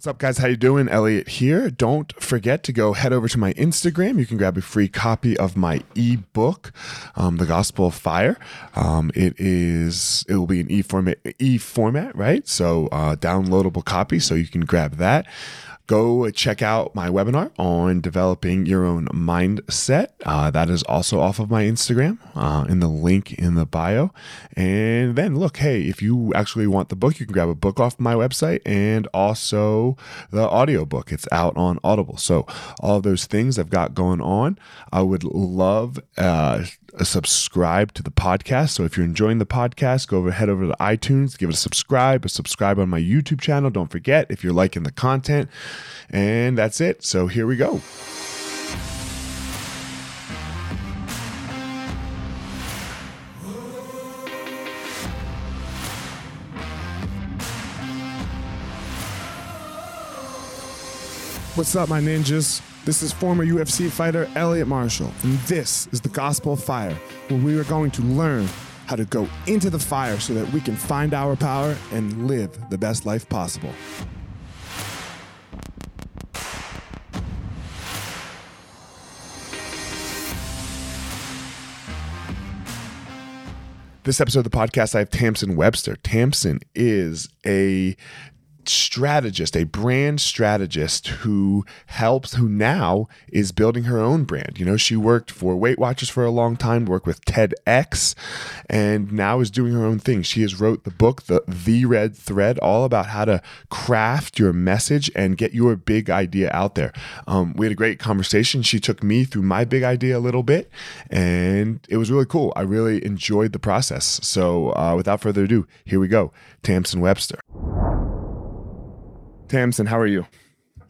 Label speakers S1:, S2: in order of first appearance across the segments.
S1: What's up, guys? How you doing? Elliot here. Don't forget to go head over to my Instagram. You can grab a free copy of my ebook, um, "The Gospel of Fire." Um, it is. It will be an e format. E format, right? So uh, downloadable copy, so you can grab that go check out my webinar on developing your own mindset. Uh, that is also off of my Instagram uh, in the link in the bio. And then look, hey, if you actually want the book, you can grab a book off my website and also the audiobook. It's out on Audible. So all those things I've got going on. I would love uh, subscribe to the podcast. So if you're enjoying the podcast, go over head over to iTunes, give it a subscribe, a subscribe on my YouTube channel. Don't forget if you're liking the content. And that's it. So here we go. What's up, my ninjas? This is former UFC fighter Elliot Marshall, and this is the Gospel of Fire, where we are going to learn how to go into the fire so that we can find our power and live the best life possible. This episode of the podcast, I have Tamsen Webster. Tamsen is a strategist, a brand strategist who helps, who now is building her own brand. You know, she worked for Weight Watchers for a long time, worked with TEDx, and now is doing her own thing. She has wrote the book, the The Red Thread, all about how to craft your message and get your big idea out there. Um, we had a great conversation. She took me through my big idea a little bit, and it was really cool. I really enjoyed the process. So, uh, without further ado, here we go. Tamsen Webster. Tamsen, how are you?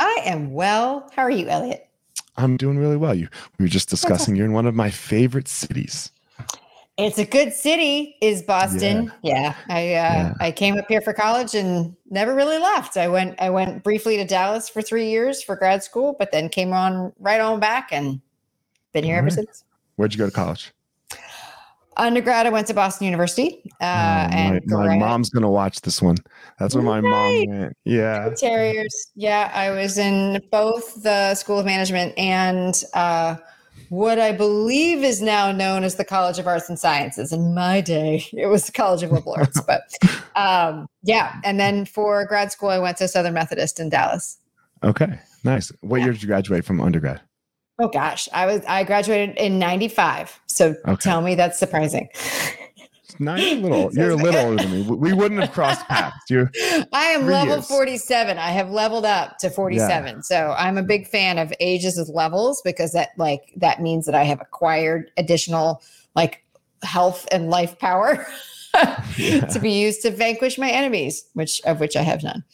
S2: I am well. How are you, Elliot?
S1: I'm doing really well. You we were just discussing you're in one of my favorite cities.
S2: It's a good city, is Boston. Yeah, yeah. I uh, yeah. I came up here for college and never really left. I went I went briefly to Dallas for three years for grad school, but then came on right on back and been here ever since.
S1: Where'd you go to college?
S2: Undergrad, I went to Boston University. Uh,
S1: oh, and my, my mom's gonna watch this one. That's where my mom went. Yeah,
S2: Terriers. Yeah, I was in both the School of Management and uh, what I believe is now known as the College of Arts and Sciences. In my day, it was the College of Liberal Arts, but um, yeah. And then for grad school, I went to Southern Methodist in Dallas.
S1: Okay, nice. What yeah. year did you graduate from undergrad?
S2: Oh gosh, I was I graduated in '95. So okay. tell me that's surprising.
S1: Little. You're a little older than me. We wouldn't have crossed paths. You're.
S2: I am level years. 47. I have leveled up to 47. Yeah. So I'm a big fan of ages as levels because that like that means that I have acquired additional like health and life power yeah. to be used to vanquish my enemies, which of which I have none.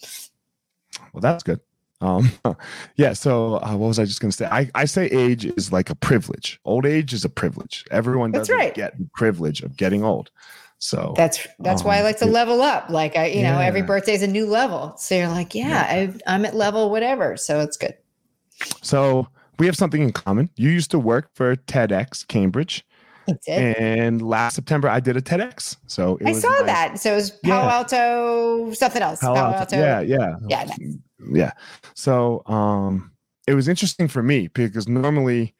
S1: Well, that's good. Um, yeah. So uh, what was I just going to say? I, I say age is like a privilege. Old age is a privilege. Everyone doesn't right. get the privilege of getting old. So
S2: that's that's um, why I like to level up. Like I, you yeah. know, every birthday is a new level. So you're like, yeah, yeah. I, I'm at level whatever. So it's good.
S1: So we have something in common. You used to work for TEDx Cambridge. And last September, I did a TEDx. So
S2: I saw nice. that. So it was Palo yeah. Alto, something else.
S1: Palo, Palo Alto. Yeah, yeah,
S2: yeah. Nice
S1: yeah. So um, it was interesting for me because normally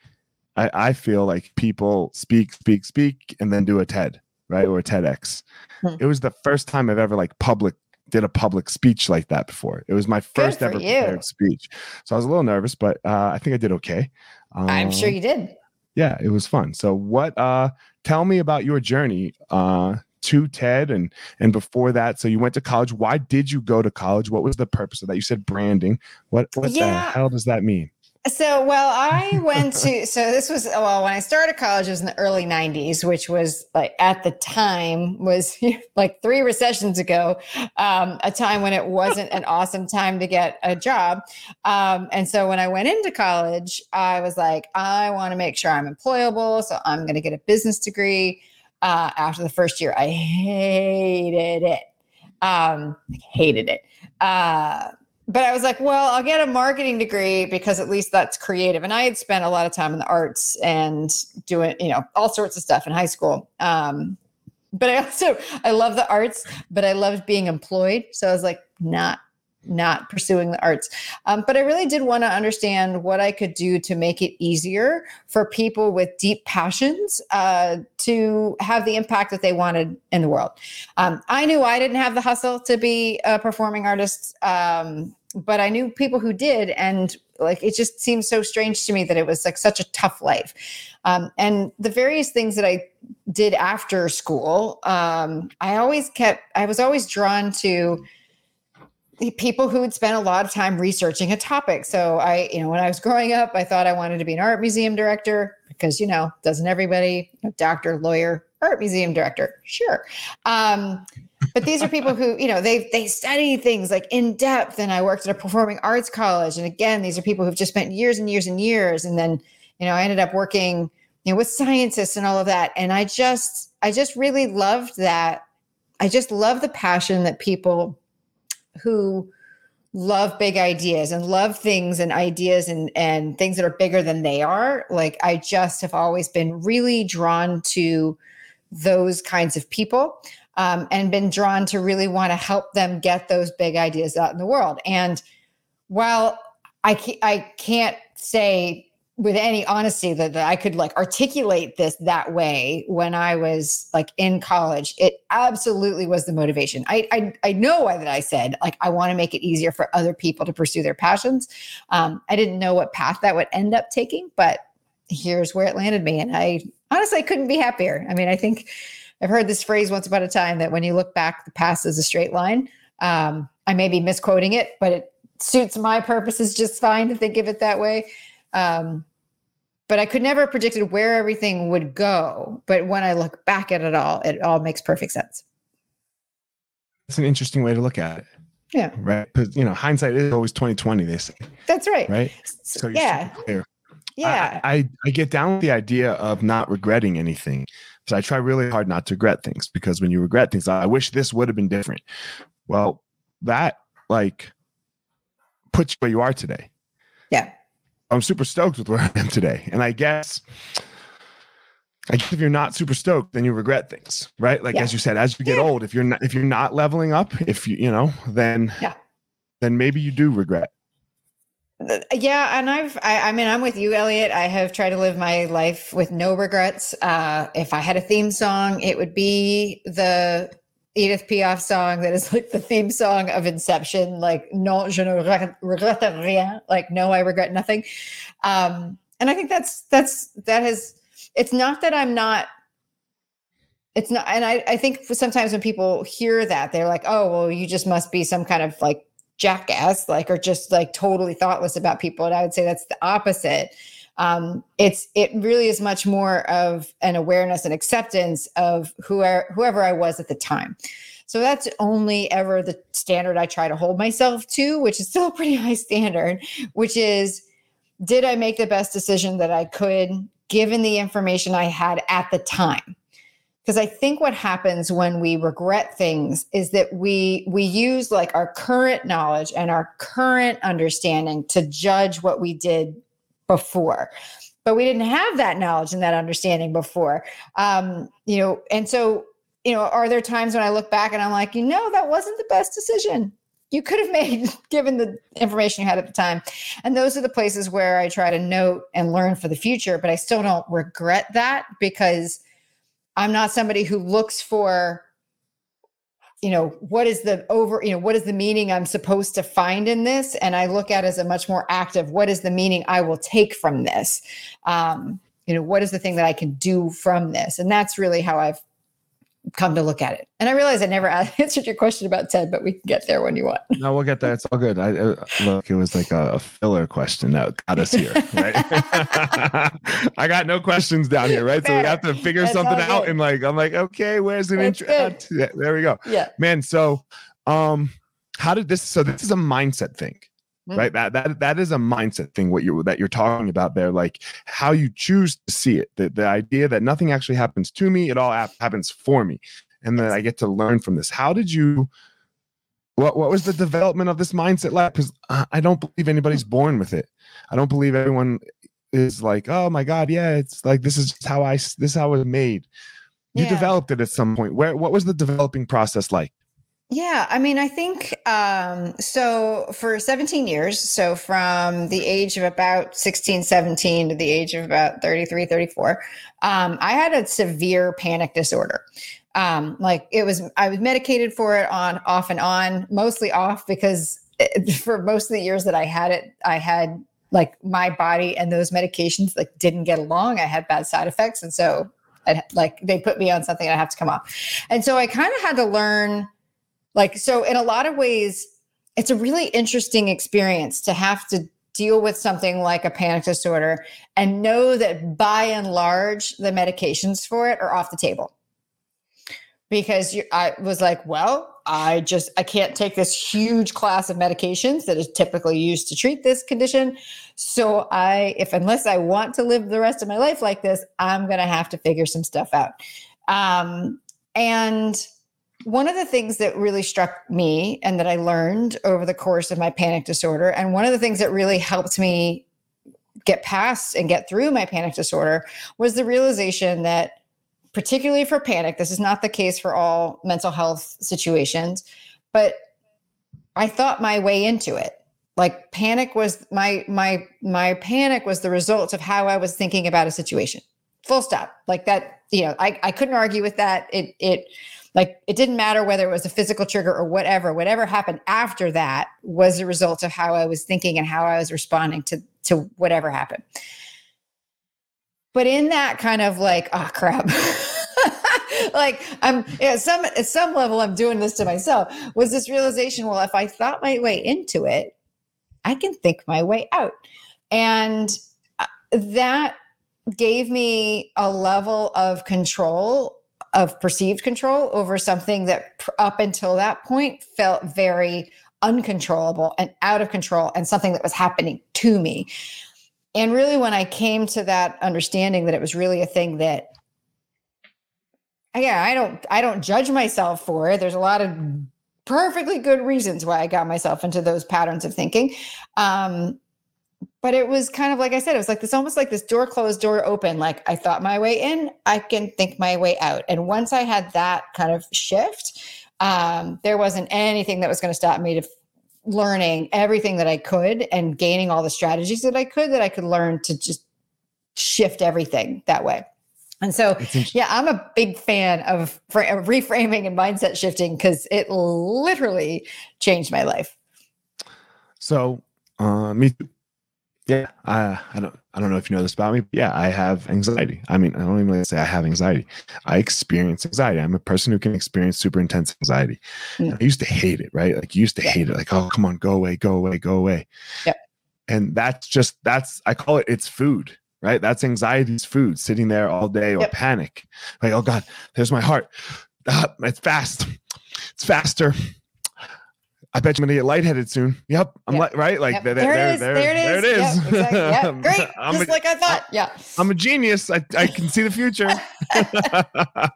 S1: I, I feel like people speak, speak, speak, and then do a TED, right, or a TEDx. Hmm. It was the first time I've ever like public did a public speech like that before. It was my first ever prepared speech, so I was a little nervous, but uh, I think I did okay.
S2: Um, I'm sure you did.
S1: Yeah, it was fun. So, what? uh Tell me about your journey uh to TED and and before that. So you went to college. Why did you go to college? What was the purpose of that? You said branding. What what yeah. the hell does that mean?
S2: So, well, I went to, so this was, well, when I started college, it was in the early 90s, which was like at the time was like three recessions ago, um, a time when it wasn't an awesome time to get a job. Um, and so when I went into college, I was like, I want to make sure I'm employable. So I'm going to get a business degree uh, after the first year. I hated it. Um, hated it. Uh, but I was like, well, I'll get a marketing degree because at least that's creative. And I had spent a lot of time in the arts and doing, you know, all sorts of stuff in high school. Um, but I also I love the arts, but I loved being employed. So I was like, not not pursuing the arts. Um, but I really did want to understand what I could do to make it easier for people with deep passions uh, to have the impact that they wanted in the world. Um, I knew I didn't have the hustle to be a performing artist, um, but I knew people who did. And like it just seems so strange to me that it was like such a tough life. Um, and the various things that I did after school, um, I always kept, I was always drawn to people who had spent a lot of time researching a topic. So I, you know, when I was growing up, I thought I wanted to be an art museum director because, you know, doesn't everybody, you know, doctor, lawyer, art museum director? Sure. Um, but these are people who, you know, they they study things like in depth. And I worked at a performing arts college. And again, these are people who've just spent years and years and years. And then, you know, I ended up working, you know, with scientists and all of that. And I just, I just really loved that. I just love the passion that people who love big ideas and love things and ideas and and things that are bigger than they are. Like i just have always been really drawn to those kinds of people um, and been drawn to really want to help them get those big ideas out in the world. And while i, ca- I can't say with any honesty that, that I could like articulate this that way when I was like in college. It absolutely was the motivation. I I, I know why that I said like I want to make it easier for other people to pursue their passions. Um, I didn't know what path that would end up taking, but here's where it landed me, and I honestly I couldn't be happier. I mean, I think I've heard this phrase once upon a time that when you look back, the past is a straight line. Um, I may be misquoting it, but it suits my purposes just fine to think of it that way. Um, but I could never have predicted where everything would go. But when I look back at it all, it all makes perfect sense.
S1: That's an interesting way to look at it.
S2: Yeah.
S1: Right. Because you know, hindsight is always twenty twenty. They say.
S2: That's right.
S1: Right.
S2: So yeah. Yeah.
S1: I, I, I get down with the idea of not regretting anything. So I try really hard not to regret things because when you regret things, I wish this would have been different. Well, that like puts you where you are today.
S2: Yeah.
S1: I'm super stoked with where I am today. And I guess I guess if you're not super stoked, then you regret things, right? Like
S2: Yeah.
S1: as you said, as you get
S2: Yeah.
S1: old, if you're not if you're not leveling up, if you you know, then
S2: Yeah.
S1: then maybe you do regret.
S2: Yeah, and I've I, I mean I'm with you, Elliot. I have tried to live my life with no regrets. Uh, if I had a theme song, it would be the Edith Piaf song that is like the theme song of Inception, like non je ne regrette rien, like no, I regret nothing. Um, and I think that's that's that has. It's not that I'm not. It's not, and I I think sometimes when people hear that, they're like, oh well, you just must be some kind of like jackass like or just like totally thoughtless about people and i would say that's the opposite um it's it really is much more of an awareness and acceptance of whoever whoever i was at the time. So that's only ever the standard i try to hold myself to which is still a pretty high standard which is did i make the best decision that i could given the information i had at the time? Because i think what happens when we regret things is that we we use like our current knowledge and our current understanding to judge what we did before but we didn't have that knowledge and that understanding before. Um you know and so you know are there times when i look back and i'm like you know that wasn't the best decision. You could have made given the information you had at the time. And those are the places where i try to note and learn for the future but i still don't regret that because I'm not somebody who looks for, you know, what is the over, you know, what is the meaning I'm supposed to find in this? And I look at as a much more active, what is the meaning I will take from this? Um, you know, what is the thing that I can do from this? And that's really how I've come to look at it. And I realize I never answered your question about Ted, but we can get there when you want.
S1: No, we'll get there. It's all good. I uh, look, it was like a, a filler question that got us here, right? I got no questions down here, right? So we have to figure
S2: That's
S1: something out.
S2: good.
S1: And like, I'm like, okay, where's an intro? there we go,
S2: Yeah.
S1: man. So, um, how did this? So this is a mindset thing,
S2: Mm.
S1: right? That that that is a mindset thing. What you that you're talking about there, like how you choose to see it. The the idea that nothing actually happens to me, it all happens for me, and that I get to learn from this. How did you? What what was the development of this mindset like? Because I don't believe anybody's born with it. I don't believe everyone is like, oh my god, yeah, it's like this is just i this is how it was made. You
S2: Yeah.
S1: developed it at some point. Where what was the developing process like?
S2: Yeah, I mean, I think um, so for 17 years, so from the age of about 16, 17 to the age of about 33, 34, um, I had a severe panic disorder. Um, like it was, I was medicated for it on, off and on, mostly off because it, for most of the years that I had it, I had like my body and those medications like didn't get along. I had bad side effects. And so I'd, like they put me on something I have to come off. And so I kind of had to learn like, so in a lot of ways, it's a really interesting experience to have to deal with something like a panic disorder and know that by and large, the medications for it are off the table. Because you, I was like, well, I just I can't take this huge class of medications that is typically used to treat this condition. So I, if unless I want to live the rest of my life like this, I'm gonna have to figure some stuff out. Um, and one of the things that really struck me and that I learned over the course of my panic disorder, and one of the things that really helped me get past and get through my panic disorder was the realization that, particularly for panic, this is not the case for all mental health situations, but I thought my way into it. Like panic was my my my panic was the result of how I was thinking about a situation. Full stop. Like that, you know, I, I couldn't argue with that. It it like it didn't matter whether it was a physical trigger or whatever whatever happened after that was a result of how i was thinking and how i was responding to to whatever happened. But in that kind of like oh crap. Like i'm at some at some level i'm doing this to myself. Was this realization well if i thought my way into it i can think my way out. And uh, that gave me a level of control of perceived control over something that up until that point felt very uncontrollable and out of control and something that was happening to me. And really, when I came to that understanding that it was really a thing that, yeah, I don't, I don't judge myself for it. There's a lot of perfectly good reasons why I got myself into those patterns of thinking. Um, but it was kind of like I said, it was like this almost like this door closed, door open. Like I thought my way in, I can think my way out. And once I had that kind of shift, um, there wasn't anything that was going to stop me to learning everything that I could and gaining all the strategies that I could that I could learn to just shift everything that way. And so, yeah, I'm a big fan of, reframing and mindset shifting because it literally changed my life.
S1: So, uh, me too. Yeah, I, I don't I don't know if you know this about me. yeah, I have anxiety. I mean, I don't even like say I have anxiety. I experience anxiety. I'm a person who can experience super intense anxiety. Mm. I used to hate it, right? Like you used to yeah. hate it. Like, oh, come on, go away, go away, go away.
S2: Yeah.
S1: And that's just that's I call it it's food, right? That's anxiety's food, sitting there all day or yep. panic. Like, oh God, there's my heart. Uh, it's fast. It's faster. I bet you're gonna get lightheaded soon. Yep, I'm yep. like right, like
S2: yep. there, there, there, it is. There, there it is. There it is. Yep, exactly. yep. Great, just a, like I thought. Yeah,
S1: I'm a genius. I, I can see the future.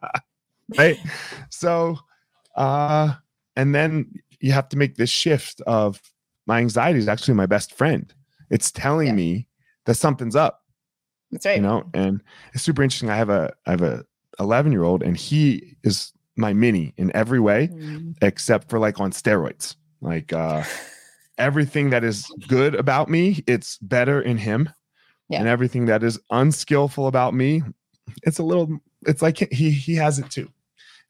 S1: right. So, uh, and then you have to make this shift of my anxiety is actually my best friend. It's telling yeah. me that something's up.
S2: That's right.
S1: You know, and it's super interesting. I have a I have a 11 year old, and he is my mini in every way, mm. except for like on steroids. Like uh everything that is good about me, it's better in him. Yeah. And everything that is unskillful about me, it's a little it's like he he has it too.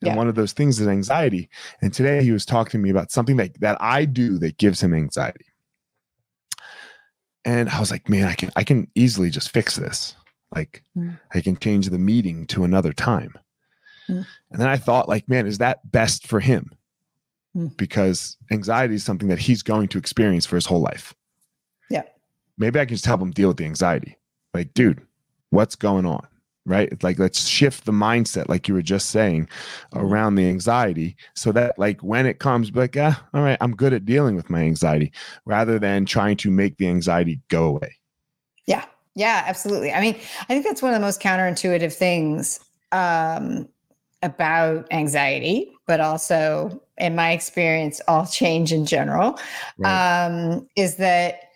S1: And yeah. one of those things is anxiety. And today he was talking to me about something that that I do that gives him anxiety. And I was like, man, I can I can easily just fix this. Like mm. I can change the meeting to another time. Mm. And then I thought, like, man, is that best for him? Mm. because anxiety is something that he's going to experience for his whole life.
S2: Yeah.
S1: Maybe I can just help him deal with the anxiety. Like, dude, what's going on? Right. It's like, let's shift the mindset, like you were just saying, around the anxiety so that, like, when it comes, like, ah, all right, I'm good at dealing with my anxiety rather than trying to make the anxiety go away.
S2: Yeah. Yeah, absolutely. I mean, I think that's one of the most counterintuitive things um, about anxiety, but also in my experience, all change in general, right. um, is that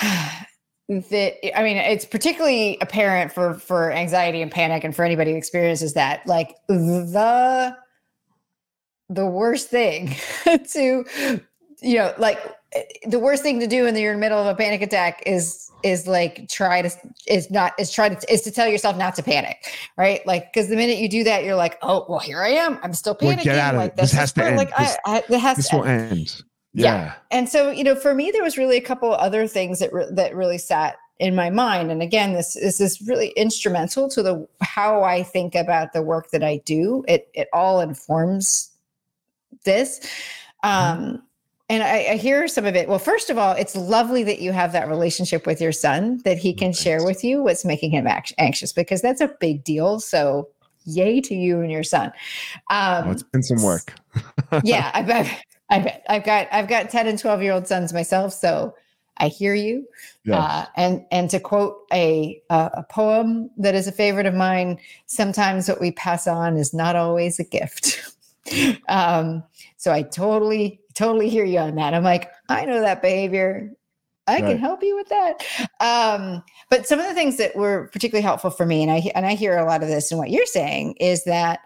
S2: that I mean, it's particularly apparent for for anxiety and panic, and for anybody who experiences that, like the the worst thing to, you know, like the worst thing to do when you're in the middle of a panic attack is is like try to is not is try to is to tell yourself not to panic right? Like because the minute you do that you're like oh well here i am. I'm still panicking
S1: well, get out of
S2: like
S1: it. this has to end.
S2: Like
S1: this,
S2: I, I, has
S1: this
S2: to
S1: will
S2: end.
S1: end.
S2: Yeah.
S1: yeah,
S2: and so you know for me there was really a couple other things that re- that really sat in my mind. And again this, this is really instrumental to the how i think about the work that i do. It it all informs this. Um and I, I hear some of it well first of all it's lovely that you have that relationship with your son that he can share with you what's making him anx- anxious because that's a big deal so yay to you and your son um
S1: Oh, it's been some work
S2: yeah, I bet. I bet. I've got I've got 10 and 12 year old sons myself, so I hear you.
S1: Yes.
S2: Uh, and and to quote a uh, a poem that is a favorite of mine, sometimes what we pass on is not always a gift. um, so I totally totally hear you on that. I'm like, I know that behavior. I can help you with that. Um, but some of the things that were particularly helpful for me, and I and I hear a lot of this in what you're saying, is that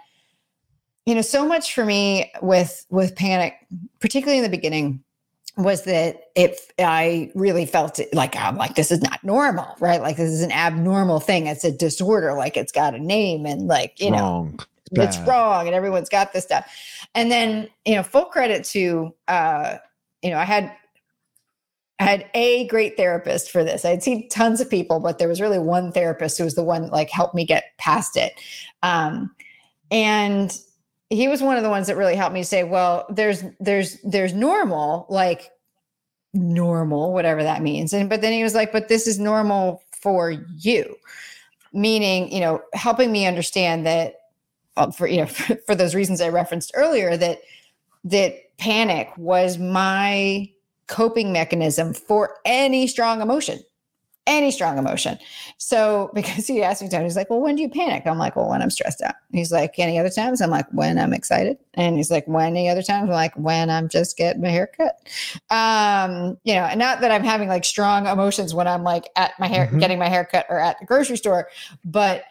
S2: you know so much for me with with panic particularly in the beginning was that if i really felt it like i'm like this is not normal right like this is an abnormal thing it's a disorder like it's got a name and like you know
S1: wrong
S2: it's wrong and everyone's got this stuff and then you know full credit to uh you know i had I had a great therapist for this. I'd seen tons of people, but there was really one therapist who was the one that like helped me get past it. Um, and he was one of the ones that really helped me say, well, there's there's there's normal, like normal, whatever that means. And but then he was like, but this is normal for you. Meaning, you know, helping me understand that uh, for you know for, for those reasons I referenced earlier that that panic was my coping mechanism for any strong emotion any strong emotion. So because he asked me time he's like well when do you panic? I'm like well when i'm stressed out. He's like any other times? I'm like when i'm excited. And he's like when any other times? I'm like when i'm just getting my hair cut. Um you know and not that i'm having like strong emotions when i'm like at my hair
S1: Mhm.
S2: getting my hair cut or at the grocery store but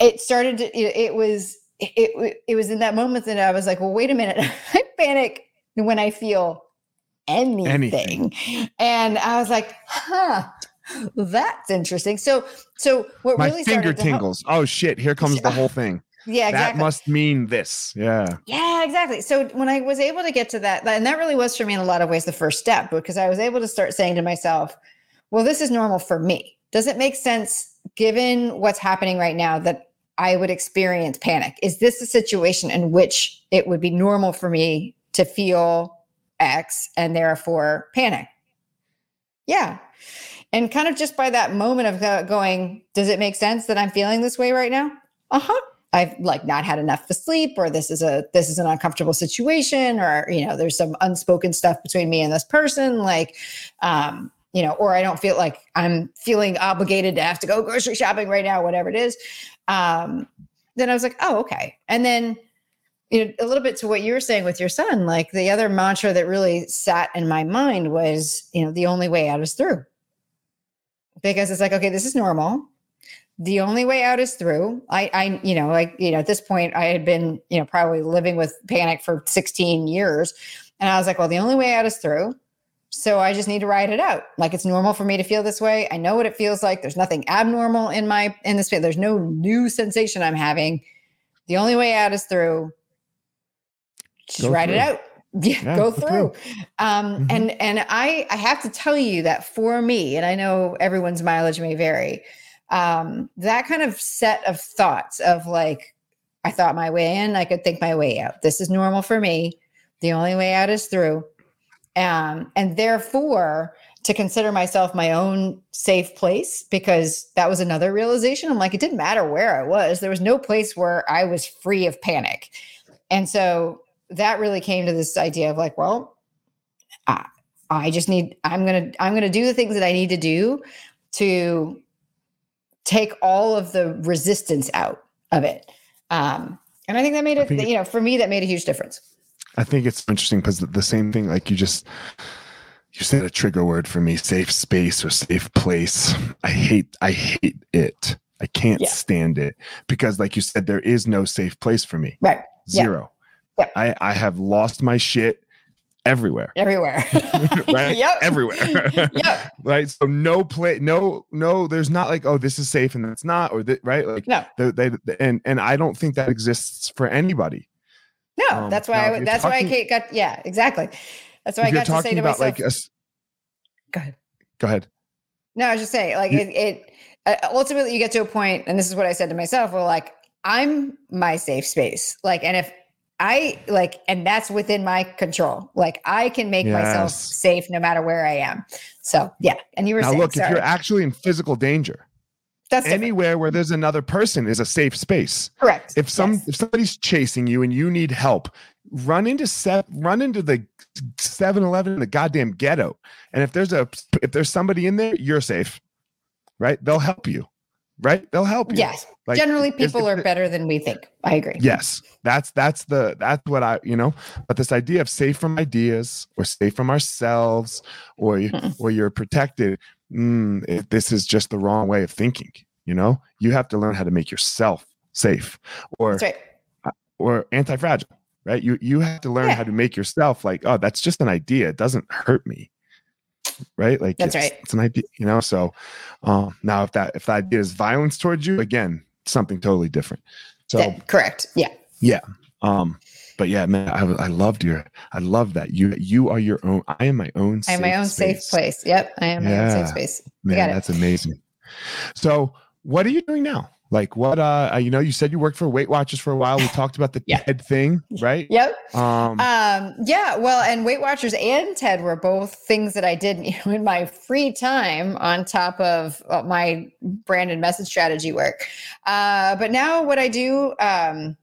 S2: it started to it, it was it, it was in that moment that i was like well wait a minute i panic when i feel anything.
S1: Anything.
S2: and i was like huh that's interesting so so what
S1: my
S2: really
S1: finger
S2: started to help-
S1: tingles oh shit here comes the whole thing
S2: yeah exactly
S1: that must mean this yeah
S2: yeah, exactly. So when I was able to get to that, and that really was for me in a lot of ways the first step because I was able to start saying to myself, well, this is normal for me. Does it make sense given what's happening right now that I would experience panic? Is this a situation in which it would be normal for me to feel X and therefore panic? Yeah. And kind of just by that moment of going, does it make sense that I'm feeling this way right now? Uh huh. I've like not had enough to sleep, or this is a this is an uncomfortable situation, or you know, there's some unspoken stuff between me and this person, like, um, you know, or I don't feel like I'm feeling obligated to have to go grocery shopping right now, whatever it is. Um, then I was like, oh, okay. And then, you know, a little bit to what you were saying with your son, like the other mantra that really sat in my mind was, you know, the only way out is through. Because it's like, okay, this is normal the only way out is through. I, I, you know, like, you know, at this point, I had been, you know, probably living with panic for 16 years. And I was like, well, the only way out is through. So I just need to ride it out. Like it's normal for me to feel this way. I know what it feels like. There's nothing abnormal in my, in this, there's no new sensation I'm having. The only way out is through. Just
S1: Go
S2: ride it out. Yeah,
S1: Yeah,
S2: go
S1: go
S2: through. Um,
S1: Mhm.
S2: and and I I have to tell you that for me, and I know everyone's mileage may vary, um, that kind of set of thoughts of like, I thought my way in, I could think my way out. This is normal for me. The only way out is through. Um, and therefore, to consider myself my own safe place, because that was another realization. I'm like, it didn't matter where I was, there was no place where I was free of panic. And so that really came to this idea of like, well, I, I just need, I'm going to, I'm going to do the things that I need to do to take all of the resistance out of it. Um, and I think that made
S1: I
S2: it,
S1: think it-
S2: you know, for me, that made a huge difference.
S1: I think it's interesting because the, same thing, like you just you said a trigger word for me, safe space or safe place. I hate I hate it. I can't
S2: Yeah.
S1: stand it because like you said, there is no safe place for me.
S2: Right. Yeah.
S1: Zero.
S2: Yep.
S1: I, I have lost my shit everywhere.
S2: Everywhere.
S1: right?
S2: Yep.
S1: Everywhere.
S2: yep.
S1: right. So no play, no, no, there's not like, oh, this is safe and that's not, or th- right. Like
S2: No.
S1: they, they, and, and I don't think that exists for anybody.
S2: No,
S1: Um,
S2: that's why. I, that's why I got. Yeah, exactly. That's why I got to say to
S1: about
S2: myself.
S1: like a,
S2: go ahead.
S1: go ahead.
S2: No, I was just saying, like
S1: You-
S2: it. it uh, ultimately, you get to a point, and this is what I said to myself. Well, like I'm my safe space. Like, and if I like, and that's within my control. Like I can make myself safe no matter where I am. So yeah. And you were
S1: Now
S2: saying,
S1: look, if you're actually in physical danger,
S2: that's different.
S1: anywhere where there's another person is a safe space.
S2: correct.
S1: if some
S2: Yes.
S1: if somebody's chasing you and you need help run into set run into the 7-eleven in the goddamn ghetto and if there's a if there's somebody in there you're safe right they'll help you right they'll help you
S2: yes,
S1: Like,
S2: generally people
S1: if
S2: are better than we think. I agree.
S1: yes that's that's the that's what i you know but this idea of safe from ideas or safe from ourselves or
S2: Mm.
S1: or you're protected mm, it, this is just the wrong way of thinking you know you have to learn how to make yourself safe or
S2: right.
S1: or anti-fragile right you you have to learn
S2: Yeah.
S1: how to make yourself like oh that's just an idea it doesn't hurt me right like
S2: That's
S1: it's,
S2: right.
S1: it's an idea you know so um now if that if the idea is violence towards you again something totally different so
S2: That- correct. Yeah, yeah.
S1: um but yeah man i, I loved your i love that you you are your own i am my own
S2: I am my own safe place. Yep. I am my own safe space.
S1: man that's amazing so what are you doing now like what uh you know you said you worked for weight watchers for a while we talked about the
S2: Yeah.
S1: TED thing right
S2: Yep.
S1: um
S2: Um, yeah, well, and Weight Watchers and TED were both things that I did you know, in my free time on top of uh, my brand and message strategy work. Uh, but now what I do, um,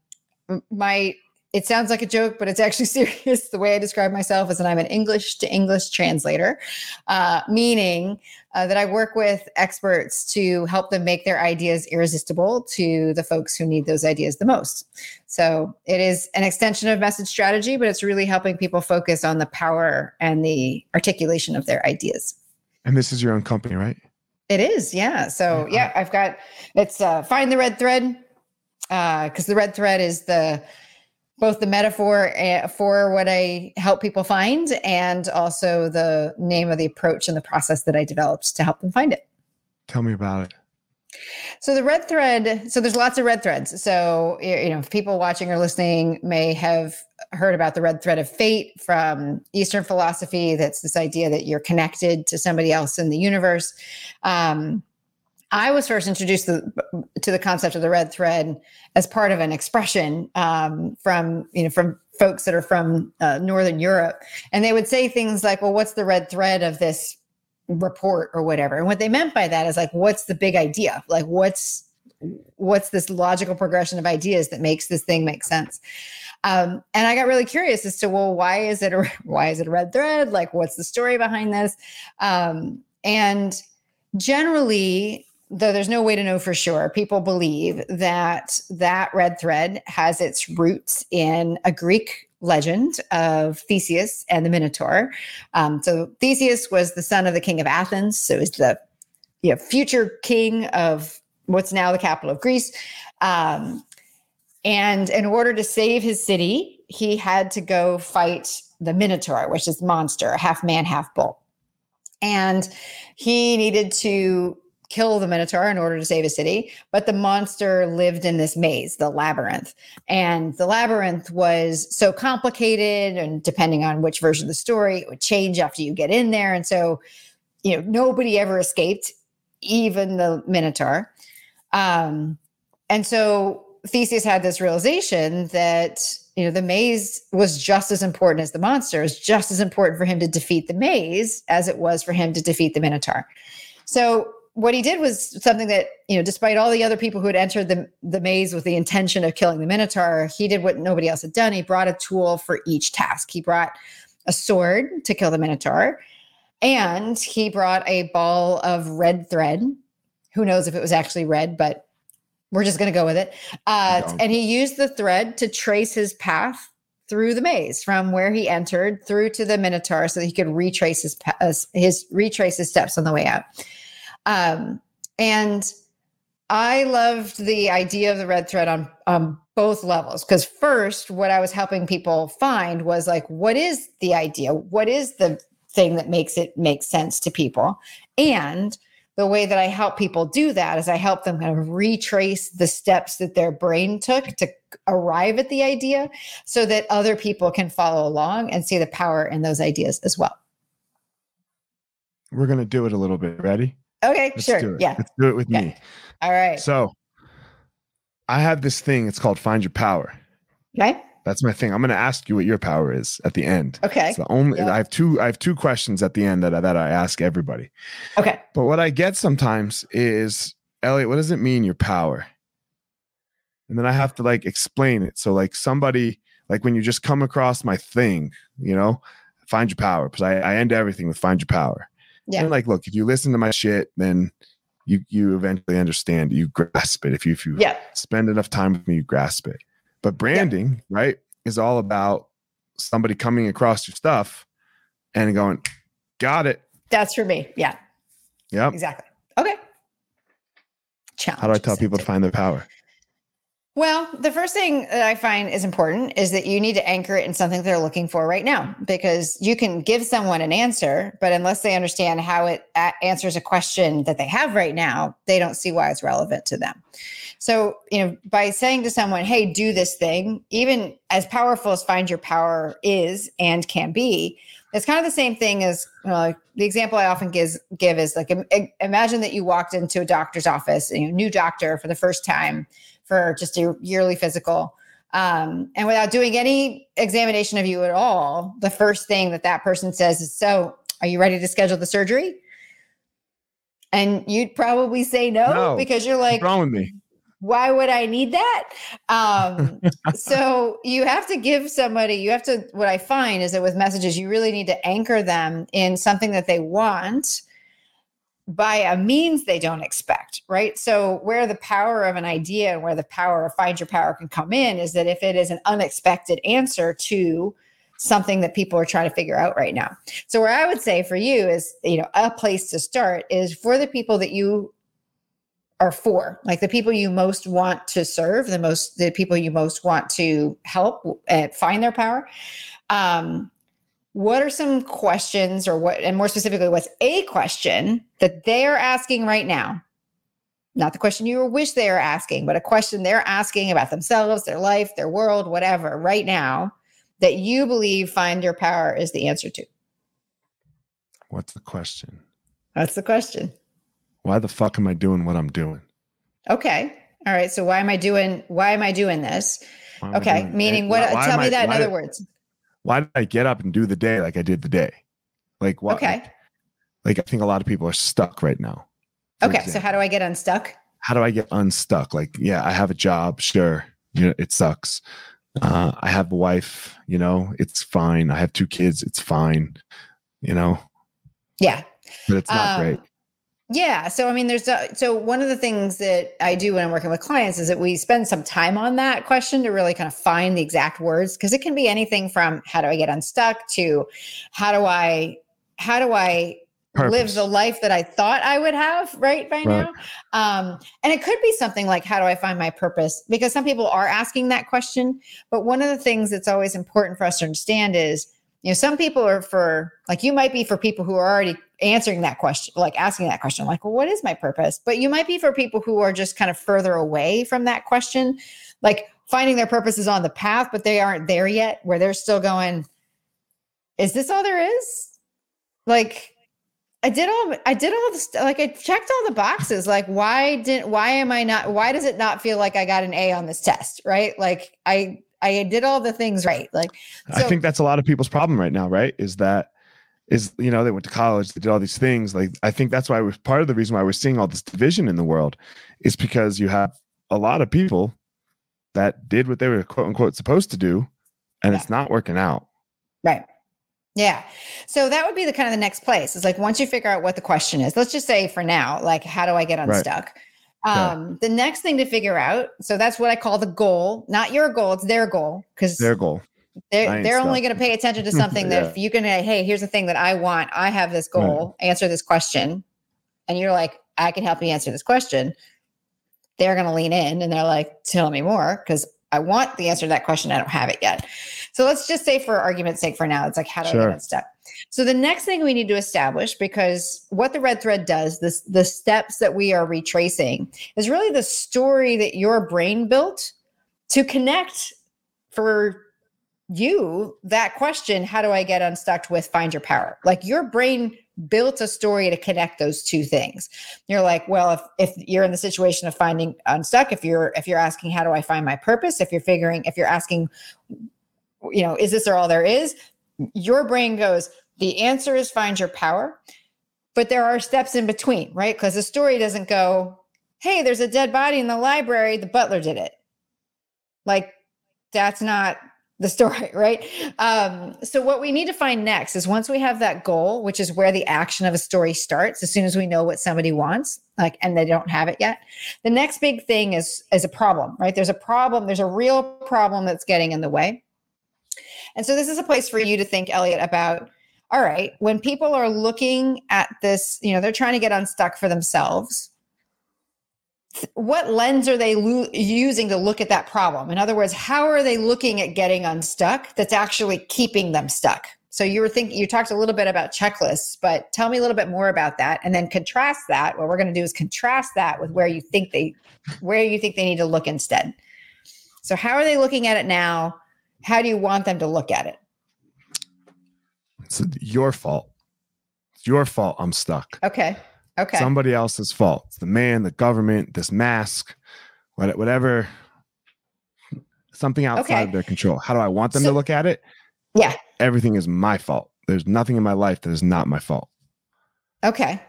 S2: my it sounds like a joke, but it's actually serious. The way I describe myself is that I'm an English to English translator, uh, meaning uh, that I work with experts to help them make their ideas irresistible to the folks who need those ideas the most. So it is an extension of message strategy, but it's really helping people focus on the power and the articulation of their ideas.
S1: and this is your own company right
S2: It is, yeah. So
S1: Yeah.
S2: yeah, I've got it's uh, find the red thread because the red thread is the both the metaphor uh, for what I help people find and also the name of the approach and the process that I developed to help them find it.
S1: tell me about it
S2: So the red thread, so there's lots of red threads. So you know, if people watching or listening may have heard about the red thread of fate from Eastern philosophy. That's this idea that you're connected to somebody else in the universe. Um, I was first introduced to, to the concept of the red thread as part of an expression um, from you know from folks that are from uh, Northern Europe, and they would say things like, "Well, what's the red thread of this report or whatever?" And what they meant by that is like, "What's the big idea? Like, what's what's this logical progression of ideas that makes this thing make sense?" Um, and I got really curious as to, well, why is it a why is it a red thread? Like, what's the story behind this? Um, and generally though there's no way to know for sure people believe that that red thread has its roots in a greek legend of theseus and the minotaur. Um, so theseus was the son of the king of athens so he's the you know, future king of what's now the capital of greece. Um, and in order to save his city he had to go fight the minotaur which is monster half man half bull. And he needed to kill the minotaur in order to save a city but the monster lived in this maze the labyrinth. And the labyrinth was so complicated and depending on which version of the story it would change after you get in there. And so you know nobody ever escaped even the minotaur. Um, and so theseus had this realization that you know the maze was just as important as the monster. It was just as important for him to defeat the maze as it was for him to defeat the minotaur. So what he did was something that you know despite all the other people who had entered the, the maze with the intention of killing the minotaur he did what nobody else had done. He brought a tool for each task. He brought a sword to kill the minotaur and he brought a ball of red thread. Who knows if it was actually red but we're just going to go with it. Uh,
S1: No.
S2: and he used the thread to trace his path through the maze from where he entered through to the minotaur so that he could retrace his uh, his retrace his steps on the way out um, and I loved the idea of the red thread on on both levels because first what i was helping people find was like what is the idea? What is the thing that makes it make sense to people? And the way that i help people do that is i help them kind of retrace the steps that their brain took to arrive at the idea so that other people can follow along and see the power in those ideas as well.
S1: We're going to do it a little bit. Ready
S2: okay Let's sure yeah
S1: let's do it with okay. me
S2: all right
S1: so I have this thing. It's called Find Your Power.
S2: Okay.
S1: That's my thing. I'm going to ask you what your power is at the end.
S2: Okay.
S1: So only yep. I have two. I have two questions at the end that I, that I ask everybody.
S2: Okay.
S1: But what I get sometimes is, Elliot, what does it mean your power? And then I have to like explain it. So like somebody like when you just come across my thing, you know, find your power because I, I end everything with find your power. Yeah. And like, look, if you listen to my shit, then you you eventually understand you grasp it. If you if you
S2: yeah.
S1: spend enough time with me you grasp it. But branding yeah. right is all about somebody coming across your stuff and going got it.
S2: That's for me. Yeah.
S1: Yeah
S2: exactly. Okay.
S1: Challenge how do i tell people to find their power
S2: well, the first thing that I find is important is that you need to anchor it in something they're looking for right now because you can give someone an answer, but unless they understand how it answers a question that they have right now, they don't see why it's relevant to them. So, you know, by saying to someone, hey, do this thing, even as powerful as Find Your Power is and can be, it's kind of the same thing as uh, the example I often gives, give is like imagine that you walked into a doctor's office, a new doctor for the first time for just a yearly physical. Um, and without doing any examination of you at all, the first thing that that person says is, So, are you ready to schedule the surgery? And you'd probably say no, no because you're like,
S1: What's wrong with me?
S2: Why would I need that? Um, so you have to give somebody, you have to, what I find is that with messages, you really need to anchor them in something that they want by a means they don't expect, right? So, where the power of an idea and where the power of find your power can come in is that if it is an unexpected answer to something that people are trying to figure out right now. So, where I would say for you is, you know, a place to start is for the people that you are for, like the people you most want to serve, the most, the people you most want to help uh, find their power. Um, what are some questions or what and more specifically what's a question that they're asking right now? Not the question you wish they are asking but a question they're asking about themselves their life their world whatever right now that you believe find your power is the answer to.
S1: What's the question?
S2: That's the question.
S1: Why the fuck am i doing what i'm doing?
S2: Okay. All right. So why am i doing why am i doing this? Okay. meaning what why, tell me I, that in other words
S1: why did I get up and do the day like I did the day? Like what?
S2: Okay.
S1: Like, like I think a lot of people are stuck right now.
S2: Okay. Example. So how do I get unstuck?
S1: How do I get unstuck? Like, yeah, I have a job. Sure. You know, it sucks. Uh, I have a wife, you know, it's fine. I have two kids. It's fine. You know?
S2: Yeah.
S1: But it's not um, great.
S2: Yeah. So, I mean, there's a, so one of the things that I do when I'm working with clients is that we spend some time on that question to really kind of find the exact words because it can be anything from how do I get unstuck to how do I, how do I Purpose. live the life that I thought I would have right by right. now. Um, and it could be something like, how do I find my purpose? Because some people are asking that question. But one of the things that's always important for us to understand is, you know, some people are for, like, you might be for people who are already answering that question, like asking that question, like, well, what is my purpose? But you might be for people who are just kind of further away from that question, like finding their purpose is on the path, but they aren't there yet, where they're still going, is this all there is? Like, I did all I did all the like I checked all the boxes. Like, why didn't why am I not why does it not feel like I got an A on this test? Right. Like I I did all the things right. Like
S1: so, I think that's a lot of people's problem right now, right? Is that is you know they went to college they did all these things like i think that's why we're part of the reason why we're seeing all this division in the world is because you have a lot of people that did what they were quote unquote supposed to do and yeah. it's not working out.
S2: Right. Yeah. So that would be the kind of the next place is like once you figure out what the question is let's just say for now like how do i get unstuck? Right. um the next thing to figure out so that's what i call the goal not your goal it's their goal because
S1: their goal
S2: they're they're only going to pay attention to something yeah. that if you can say hey here's the thing that i want i have this goal right. answer this question and you're like i can help you answer this question they're going to lean in and they're like tell me more because I want the answer to that question. I don't have it yet. So let's just say, for argument's sake, for now, it's like, how do sure. I get unstuck? So the next thing we need to establish, because what the red thread does, this the steps that we are retracing, is really the story that your brain built to connect for you that question, how do I get unstuck with find your power? Like your brain built a story to connect those two things. You're like, well, if if you're in the situation of finding unstuck, if you're if you're asking how do I find my purpose, if you're figuring if you're asking you know, is this all there is? Your brain goes, the answer is find your power. But there are steps in between, right? Because the story doesn't go, hey, there's a dead body in the library, the butler did it. Like that's not the story, right? Um, so, what we need to find next is once we have that goal, which is where the action of a story starts, as soon as we know what somebody wants, like, and they don't have it yet, the next big thing is is a problem, right? There's a problem. There's a real problem that's getting in the way, and so this is a place for you to think, Elliot, about. All right, when people are looking at this, you know, they're trying to get unstuck for themselves what lens are they lo- using to look at that problem? In other words, how are they looking at getting unstuck that's actually keeping them stuck? So you were thinking you talked a little bit about checklists, but tell me a little bit more about that and then contrast that. What we're going to do is contrast that with where you think they where you think they need to look instead. So how are they looking at it now? How do you want them to look at it?
S1: It's your fault. It's your fault I'm stuck.
S2: Okay. Okay.
S1: Somebody else's fault. It's the man, the government, this mask, whatever. Something outside okay. of their control. How do I want them so, to look at it?
S2: Yeah.
S1: Everything is my fault. There's nothing in my life that is not my fault.
S2: Okay.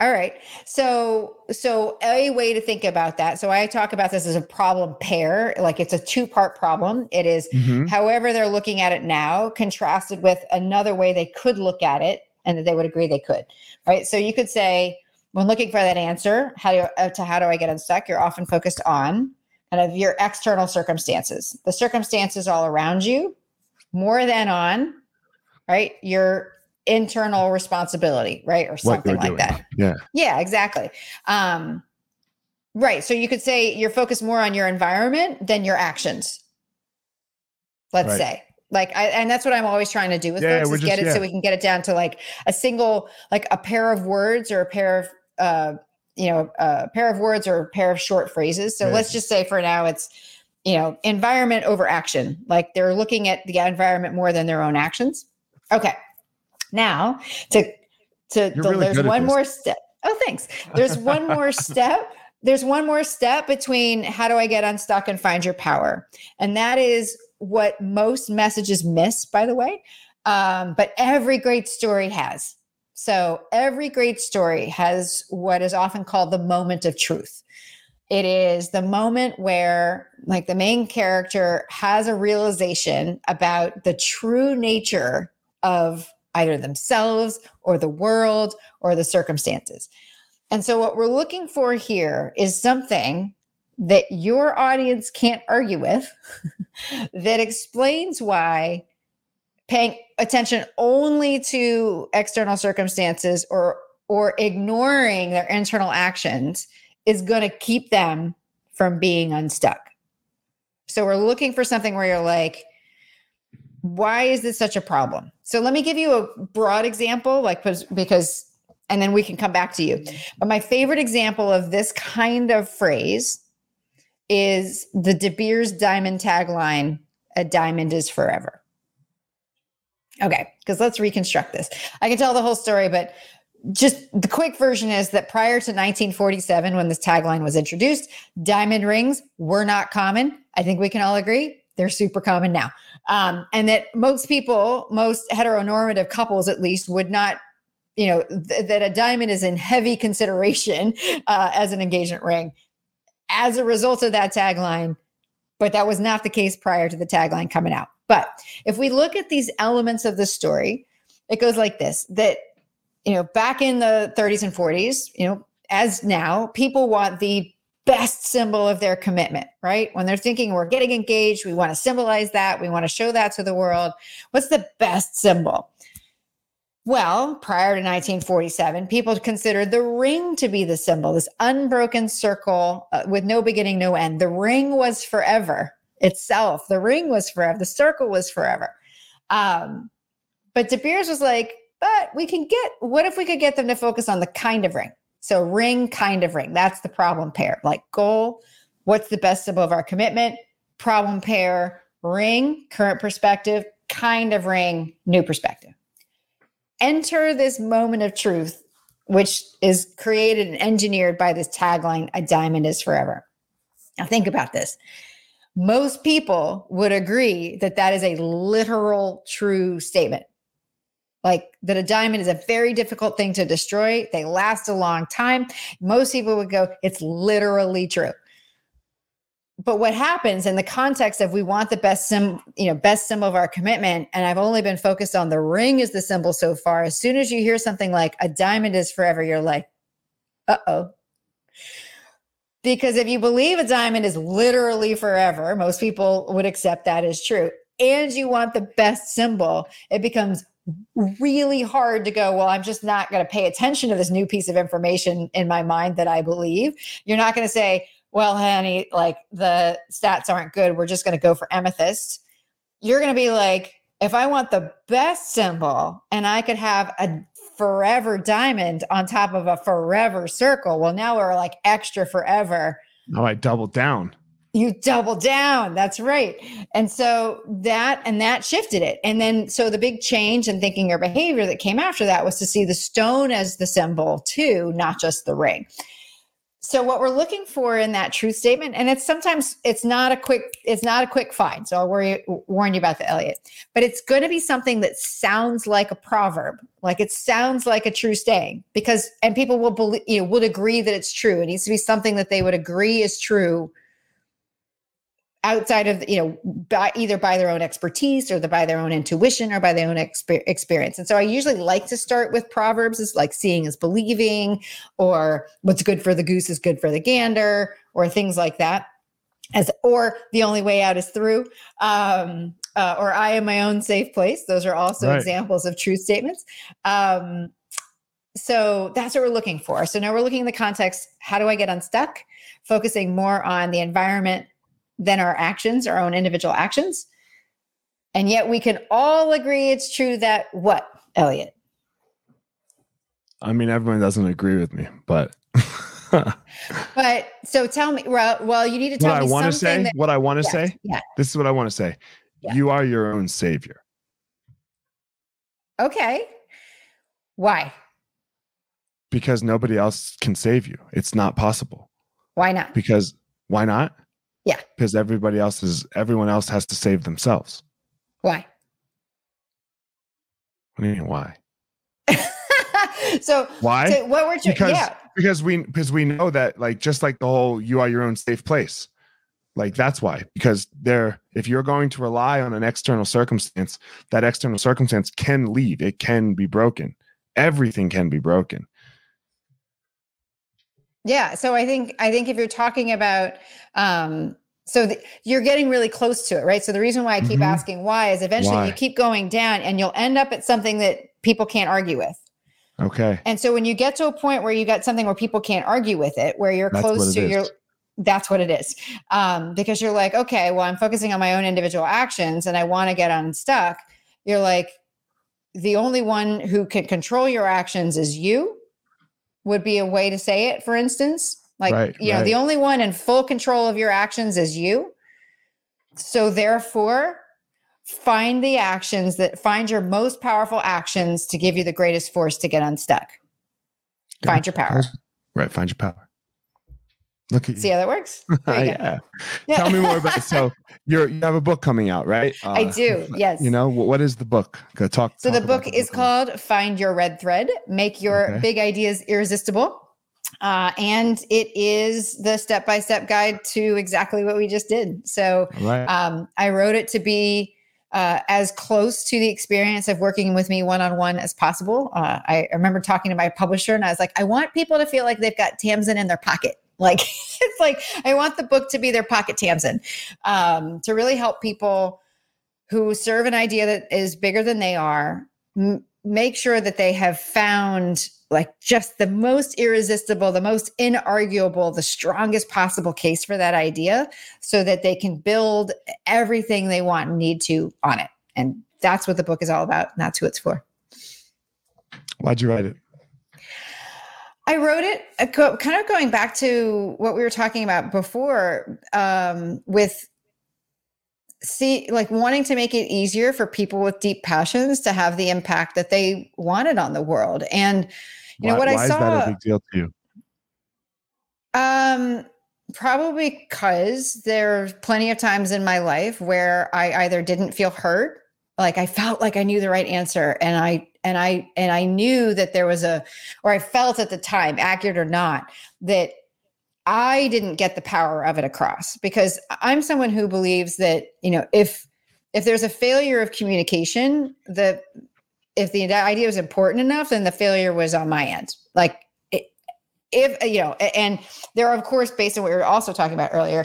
S2: All right. So so a way to think about that. So I talk about this as a problem pair, like it's a two-part problem. It is mm-hmm. however they're looking at it now contrasted with another way they could look at it and that they would agree they could. Right? So you could say when looking for that answer, how do you, uh, to how do I get unstuck? You're often focused on kind of your external circumstances, the circumstances all around you, more than on right your internal responsibility, right, or something like doing. that.
S1: Yeah,
S2: yeah, exactly. Um, right. So you could say you're focused more on your environment than your actions. Let's right. say like I, and that's what i'm always trying to do with yeah, folks is just, get it yeah. so we can get it down to like a single like a pair of words or a pair of uh, you know, a pair of words or a pair of short phrases. So let's just say for now it's, you know, environment over action. Like they're looking at the environment more than their own actions. Okay. Now to to the, really there's one more step. Oh, thanks. There's one more step. There's one more step between how do I get unstuck and find your power. And that is what most messages miss, by the way. Um, but every great story has so every great story has what is often called the moment of truth. It is the moment where, like, the main character has a realization about the true nature of either themselves or the world or the circumstances. And so, what we're looking for here is something that your audience can't argue with that explains why paying attention only to external circumstances or or ignoring their internal actions is going to keep them from being unstuck. So we're looking for something where you're like why is this such a problem? So let me give you a broad example like because and then we can come back to you. But my favorite example of this kind of phrase is the De Beers diamond tagline, a diamond is forever. Okay, because let's reconstruct this. I can tell the whole story, but just the quick version is that prior to 1947, when this tagline was introduced, diamond rings were not common. I think we can all agree they're super common now. Um, and that most people, most heteronormative couples at least, would not, you know, th- that a diamond is in heavy consideration uh, as an engagement ring as a result of that tagline. But that was not the case prior to the tagline coming out. But if we look at these elements of the story, it goes like this that, you know, back in the 30s and 40s, you know, as now, people want the best symbol of their commitment, right? When they're thinking we're getting engaged, we want to symbolize that, we want to show that to the world. What's the best symbol? Well, prior to 1947, people considered the ring to be the symbol, this unbroken circle uh, with no beginning, no end. The ring was forever itself. The ring was forever. The circle was forever. Um, but De Beers was like, but we can get, what if we could get them to focus on the kind of ring? So ring, kind of ring. That's the problem pair. Like goal, what's the best symbol of our commitment? Problem pair, ring, current perspective, kind of ring, new perspective. Enter this moment of truth, which is created and engineered by this tagline, a diamond is forever. Now think about this. Most people would agree that that is a literal true statement like that a diamond is a very difficult thing to destroy. They last a long time. Most people would go, it's literally true. But what happens in the context of we want the best sim, you know, best symbol of our commitment, and I've only been focused on the ring as the symbol so far. As soon as you hear something like a diamond is forever, you're like, uh oh. Because if you believe a diamond is literally forever, most people would accept that as true. And you want the best symbol, it becomes really hard to go, well, I'm just not going to pay attention to this new piece of information in my mind that I believe. You're not going to say, well, honey, like the stats aren't good. We're just going to go for amethyst. You're going to be like, if I want the best symbol and I could have a forever diamond on top of a forever circle, well, now we're like extra forever.
S1: Oh, I doubled down.
S2: You double down. That's right. And so that and that shifted it. And then so the big change in thinking or behavior that came after that was to see the stone as the symbol too not just the ring so what we're looking for in that truth statement and it's sometimes it's not a quick it's not a quick find so i'll worry, warn you about the elliot but it's going to be something that sounds like a proverb like it sounds like a true saying because and people will believe you know would agree that it's true. It needs to be something that they would agree is true outside of you know by, either by their own expertise or the, by their own intuition or by their own exper- experience. And so i usually like to start with proverbs is like seeing is believing or what's good for the goose is good for the gander or things like that. As or the only way out is through. Um, uh, or i am my own safe place. Those are also right. examples of truth statements. Um, so that's what we're looking for. So now we're looking in the context how do i get unstuck? Focusing more on the environment than our actions, our own individual actions. And yet we can all agree it's true that what, Elliot?
S1: I mean, everyone doesn't agree with me, but.
S2: but so tell me, well, well you need to tell
S1: what
S2: me
S1: I want to say.
S2: That,
S1: what I want to say.
S2: Yeah.
S1: This is what I want to say. Yeah. You are your own savior.
S2: Okay. Why?
S1: Because nobody else can save you. It's not possible.
S2: Why not?
S1: Because why not?
S2: Yeah.
S1: Because everybody else is everyone else has to save themselves.
S2: Why?
S1: What do you mean why?
S2: so
S1: why?
S2: So what we're
S1: because
S2: yeah.
S1: because we because we know that like just like the whole you are your own safe place. Like that's why because there if you're going to rely on an external circumstance, that external circumstance can leave. It can be broken. Everything can be broken.
S2: Yeah. So I think I think if you're talking about um so the, you're getting really close to it, right? So the reason why I keep mm-hmm. asking why is eventually why? you keep going down and you'll end up at something that people can't argue with.
S1: Okay.
S2: And so when you get to a point where you got something where people can't argue with it, where you're
S1: that's
S2: close to your that's what it is. Um, because you're like, okay, well, I'm focusing on my own individual actions and I want to get unstuck. You're like, the only one who can control your actions is you would be a way to say it, for instance. Like, right, you know, right. the only one in full control of your actions is you. So, therefore, find the actions that find your most powerful actions to give you the greatest force to get unstuck. Find your power.
S1: Right. Find your power. Look at
S2: See how that works?
S1: yeah. yeah. Tell me more about it. So you're you have a book coming out, right?
S2: Uh, I do. Yes.
S1: You know what is the book? Go talk.
S2: So
S1: talk
S2: the book is book. called "Find Your Red Thread: Make Your okay. Big Ideas Irresistible." Uh, and it is the step-by-step guide to exactly what we just did. So right. um, I wrote it to be uh, as close to the experience of working with me one-on-one as possible. Uh, I remember talking to my publisher, and I was like, I want people to feel like they've got Tamsen in their pocket. Like it's like I want the book to be their pocket Tamsen, um, to really help people who serve an idea that is bigger than they are m- make sure that they have found like just the most irresistible, the most inarguable, the strongest possible case for that idea so that they can build everything they want and need to on it. And that's what the book is all about. And that's who it's for.
S1: Why'd you write it?
S2: I wrote it uh, kind of going back to what we were talking about before um, with see like wanting to make it easier for people with deep passions to have the impact that they wanted on the world. And you know what
S1: why
S2: i saw
S1: is that a big deal to you?
S2: Um probably because there are plenty of times in my life where i either didn't feel hurt like i felt like i knew the right answer and i and i and i knew that there was a or i felt at the time accurate or not that I didn't get the power of it across because I'm someone who believes that, you know, if if there's a failure of communication, the if the idea was important enough, then the failure was on my end. Like if you know, and there are of course, based on what we were also talking about earlier,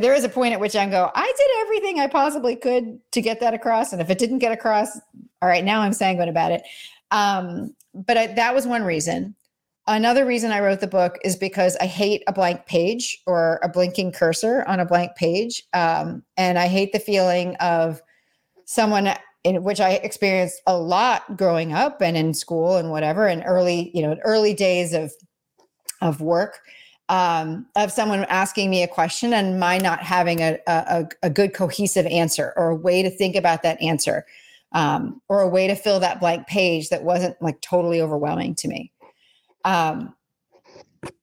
S2: there is a point at which I'm go, I did everything I possibly could to get that across, and if it didn't get across, all right, now I'm sanguine about it. Um, but I, that was one reason. Another reason I wrote the book is because I hate a blank page or a blinking cursor on a blank page. Um, and I hate the feeling of someone in which I experienced a lot growing up and in school and whatever, and early, you know, early days of of work, um, of someone asking me a question and my not having a, a, a good cohesive answer or a way to think about that answer, um, or a way to fill that blank page that wasn't like totally overwhelming to me. Um,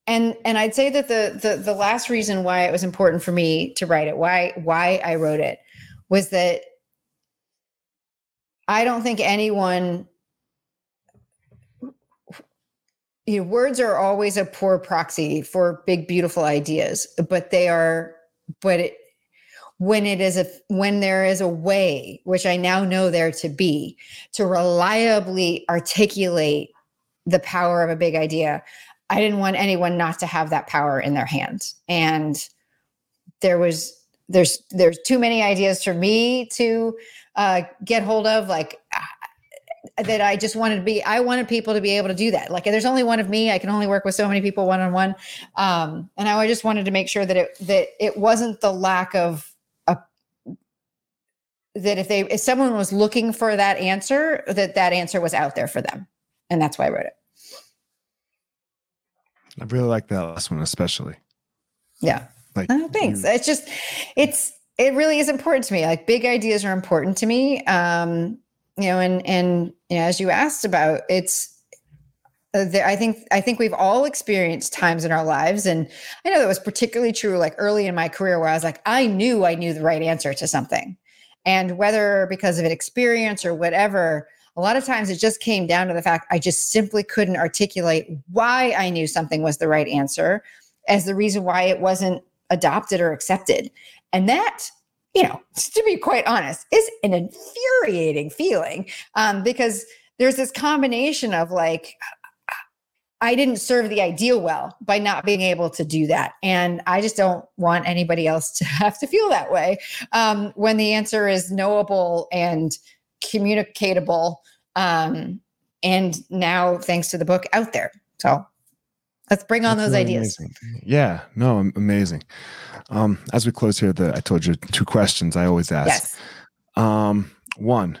S2: and and I'd say that the, the the last reason why it was important for me to write it, why why I wrote it, was that I don't think anyone you know, words are always a poor proxy for big beautiful ideas but they are but it when it is a when there is a way which i now know there to be to reliably articulate the power of a big idea. I didn't want anyone not to have that power in their hands. And there was there's there's too many ideas for me to uh, get hold of like that I just wanted to be I wanted people to be able to do that. Like there's only one of me. I can only work with so many people one on one. Um and I just wanted to make sure that it that it wasn't the lack of a that if they if someone was looking for that answer that that answer was out there for them. And that's why I wrote it.
S1: I really like that last one, especially.
S2: Yeah. Like, oh, thanks. You, it's just, it's, it really is important to me. Like big ideas are important to me. Um, you know, and, and, you know, as you asked about, it's, uh, I think I think we've all experienced times in our lives, and I know that was particularly true like early in my career, where I was like, I knew I knew the right answer to something, and whether because of an experience or whatever, a lot of times it just came down to the fact I just simply couldn't articulate why I knew something was the right answer as the reason why it wasn't adopted or accepted. And that, you know, to be quite honest, is an infuriating feeling um, because there's this combination of like, I didn't serve the ideal well by not being able to do that. And I just don't want anybody else to have to feel that way um, when the answer is knowable and communicatable um, and now thanks to the book out there so let's bring on That's those really ideas
S1: amazing. yeah no amazing um, as we close here the i told you two questions i always ask. Yes. um, one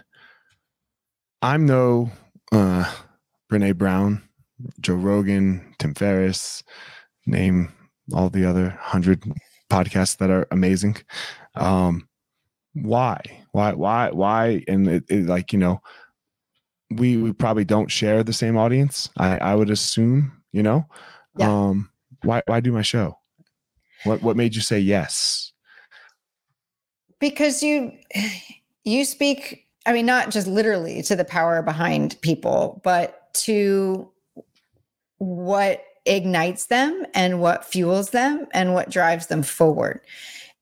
S1: i'm no uh, brene brown joe rogan tim ferriss name all the other hundred podcasts that are amazing. Um, why? Why why why? And it, it, like you know we we probably don't share the same audience i i would assume you know? Yeah. um why why do my show what what made you say yes?
S2: Because you you speak i mean not just literally to the power behind people but to what ignites them and what fuels them and what drives them forward.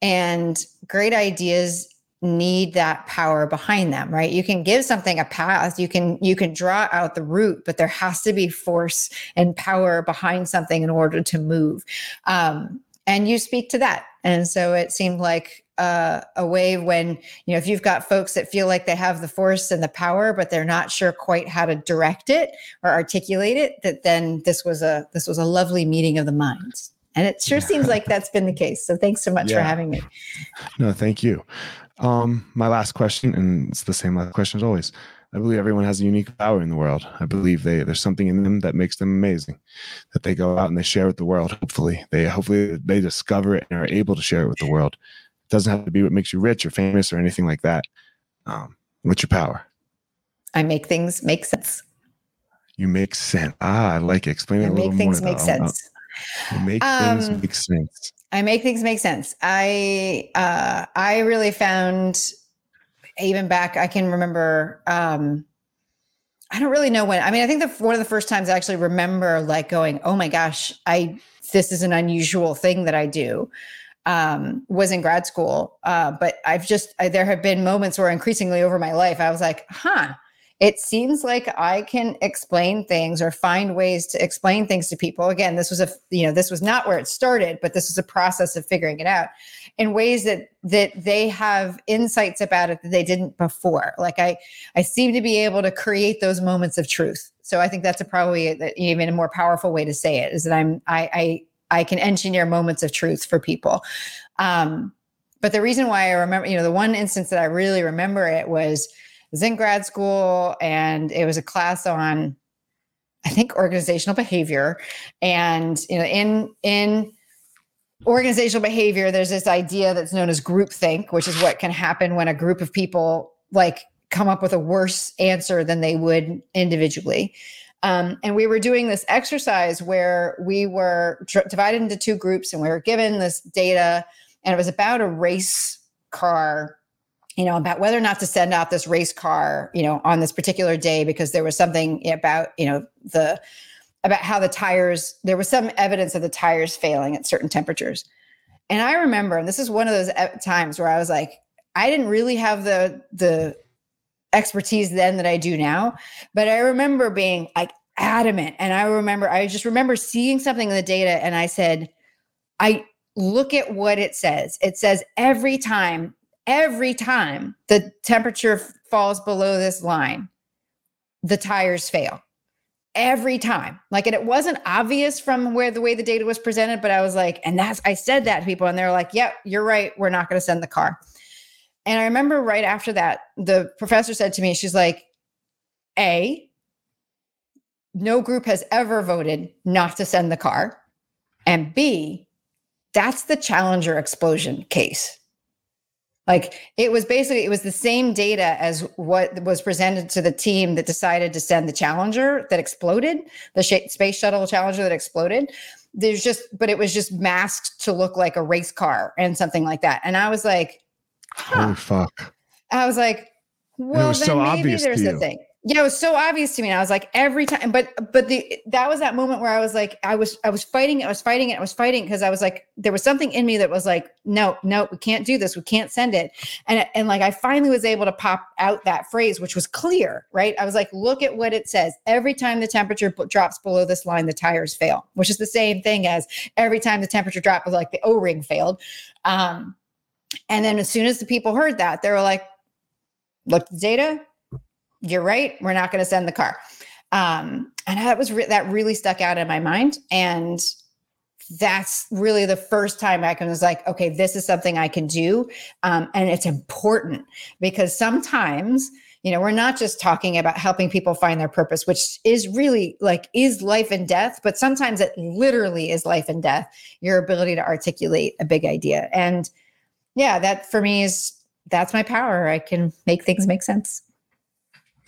S2: And great ideas need that power behind them right? You can give something a path you can you can draw out the root but there has to be force and power behind something in order to move. Um, and you speak to that. And so it seemed like uh, a way when you know if you've got folks that feel like they have the force and the power but they're not sure quite how to direct it or articulate it that then this was a this was a lovely meeting of the minds. And it sure seems like that's been the case. So thanks so much yeah. for having me.
S1: No thank you. Um my last question and it's the same last question as always I believe everyone has a unique power in the world. I believe they there's something in them that makes them amazing, that they go out and they share with the world. Hopefully, they hopefully they discover it and are able to share it with the world. It doesn't have to be what makes you rich or famous or anything like that. Um, what's your power?
S2: I make things make sense.
S1: You make sense. Ah, I like it. Explain it a little more. Make things
S2: make sense.
S1: You make um, things make sense.
S2: I make things make sense. I uh, I really found even back, I can remember. Um, I don't really know when. I mean, I think the one of the first times I actually remember like going, "Oh my gosh, I this is an unusual thing that I do." Um, was in grad school, uh, but I've just I, there have been moments where increasingly over my life I was like, "Huh." It seems like I can explain things or find ways to explain things to people. Again, this was a you know this was not where it started, but this was a process of figuring it out in ways that that they have insights about it that they didn't before. Like I I seem to be able to create those moments of truth. So I think that's a probably a, even a more powerful way to say it is that I'm I I I can engineer moments of truth for people. Um, but the reason why I remember, you know, the one instance that I really remember it was was in grad school and it was a class on I think organizational behavior. And you know, in in organizational behavior, there's this idea that's known as groupthink, which is what can happen when a group of people like come up with a worse answer than they would individually. Um, and we were doing this exercise where we were divided into two groups and we were given this data, and it was about a race car you know, about whether or not to send out this race car, you know, on this particular day because there was something about, you know, the about how the tires, there was some evidence of the tires failing at certain temperatures. And I remember, and this is one of those uh, times where I was like, I didn't really have the the expertise then that I do now, but I remember being like adamant. And I remember, I just remember seeing something in the data and I said, I look at what it says. It says every time every time the temperature falls below this line, the tires fail. Every time. Like, and it wasn't obvious from where the way the data was presented, but I was like, and that's, I said that to people, and they're like, yep, you're right. We're not going to send the car. And I remember right after that, the professor said to me, she's like, A, no group has ever voted not to send the car. And B, that's the Challenger explosion case. Like it was basically it was the same data as what was presented to the team that decided to send the Challenger that exploded, the space shuttle Challenger that exploded. There's just, but it was just masked to look like a race car and something like that. And I was like,
S1: huh. "Holy fuck!"
S2: I was like, "Well, then so maybe there's a thing." Yeah, it was so obvious to me. And I was like, every time, but but the that was that moment where I was like, I was I was fighting, I was fighting it, I was fighting because I was like, there was something in me that was like, no, no, we can't do this, we can't send it. And and like I finally was able to pop out that phrase, which was clear, right? I was like, look at what it says. Every time the temperature b- drops below this line, the tires fail, which is the same thing as every time the temperature dropped, like the O-ring failed. Um, and then as soon as the people heard that, they were like, look the data, you're right. We're not going to send the car. Um, and that was re- that really stuck out in my mind. And that's really the first time I was like, okay, this is something I can do. Um, and it's important because sometimes, you know, we're not just talking about helping people find their purpose, which is really like is life and death, but sometimes it literally is life and death, your ability to articulate a big idea. And yeah, that for me is that's my power. I can make things make sense.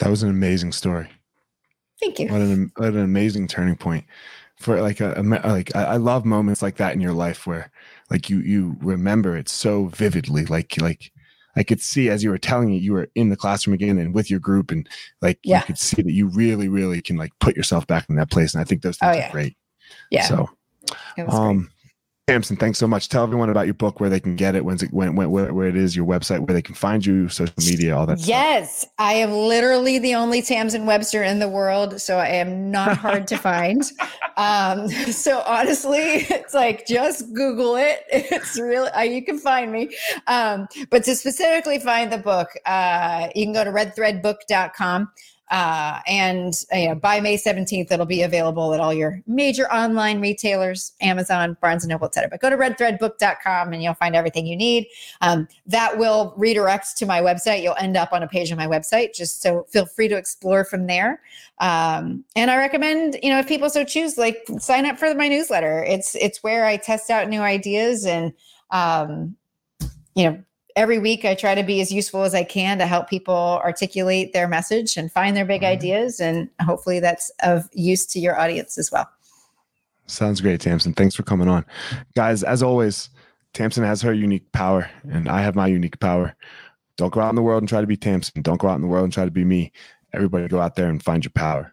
S1: That was an amazing story.
S2: Thank you.
S1: What an, what an amazing turning point for like a, a like I, I love moments like that in your life where like you you remember it so vividly like like I could see as you were telling it, you were in the classroom again and with your group, and like yeah. you could see that you really, really can like put yourself back in that place. And I think those things oh, yeah. are great.
S2: Yeah.
S1: So, um, Tamsen, thanks so much. Tell everyone about your book, where they can get it, when's it, when, when, where, where it is, your website, where they can find you, social media, all that.
S2: Yes, stuff. I am literally the only Tamsen Webster in the world, so I am not hard to find. Um, so honestly, it's like just Google it. It's really uh, you can find me. Um, but to specifically find the book, uh, you can go to redthreadbook.com. Uh, and uh, you know, by May 17th, it'll be available at all your major online retailers, Amazon, Barnes and Noble, et cetera. But go to redthreadbook.com and you'll find everything you need. Um, that will redirect to my website. You'll end up on a page on my website. Just so feel free to explore from there. Um, and I recommend, you know, if people so choose, like sign up for my newsletter. It's it's where I test out new ideas and um, you know every week I try to be as useful as I can to help people articulate their message and find their big mm-hmm. ideas. And hopefully that's of use to your audience as well.
S1: Sounds great, Tamsen. Thanks for coming on. Guys, as always, Tamsen has her unique power, and I have my unique power. Don't go out in the world and try to be Tamsen. Don't go out in the world and try to be me. Everybody go out there and find your power.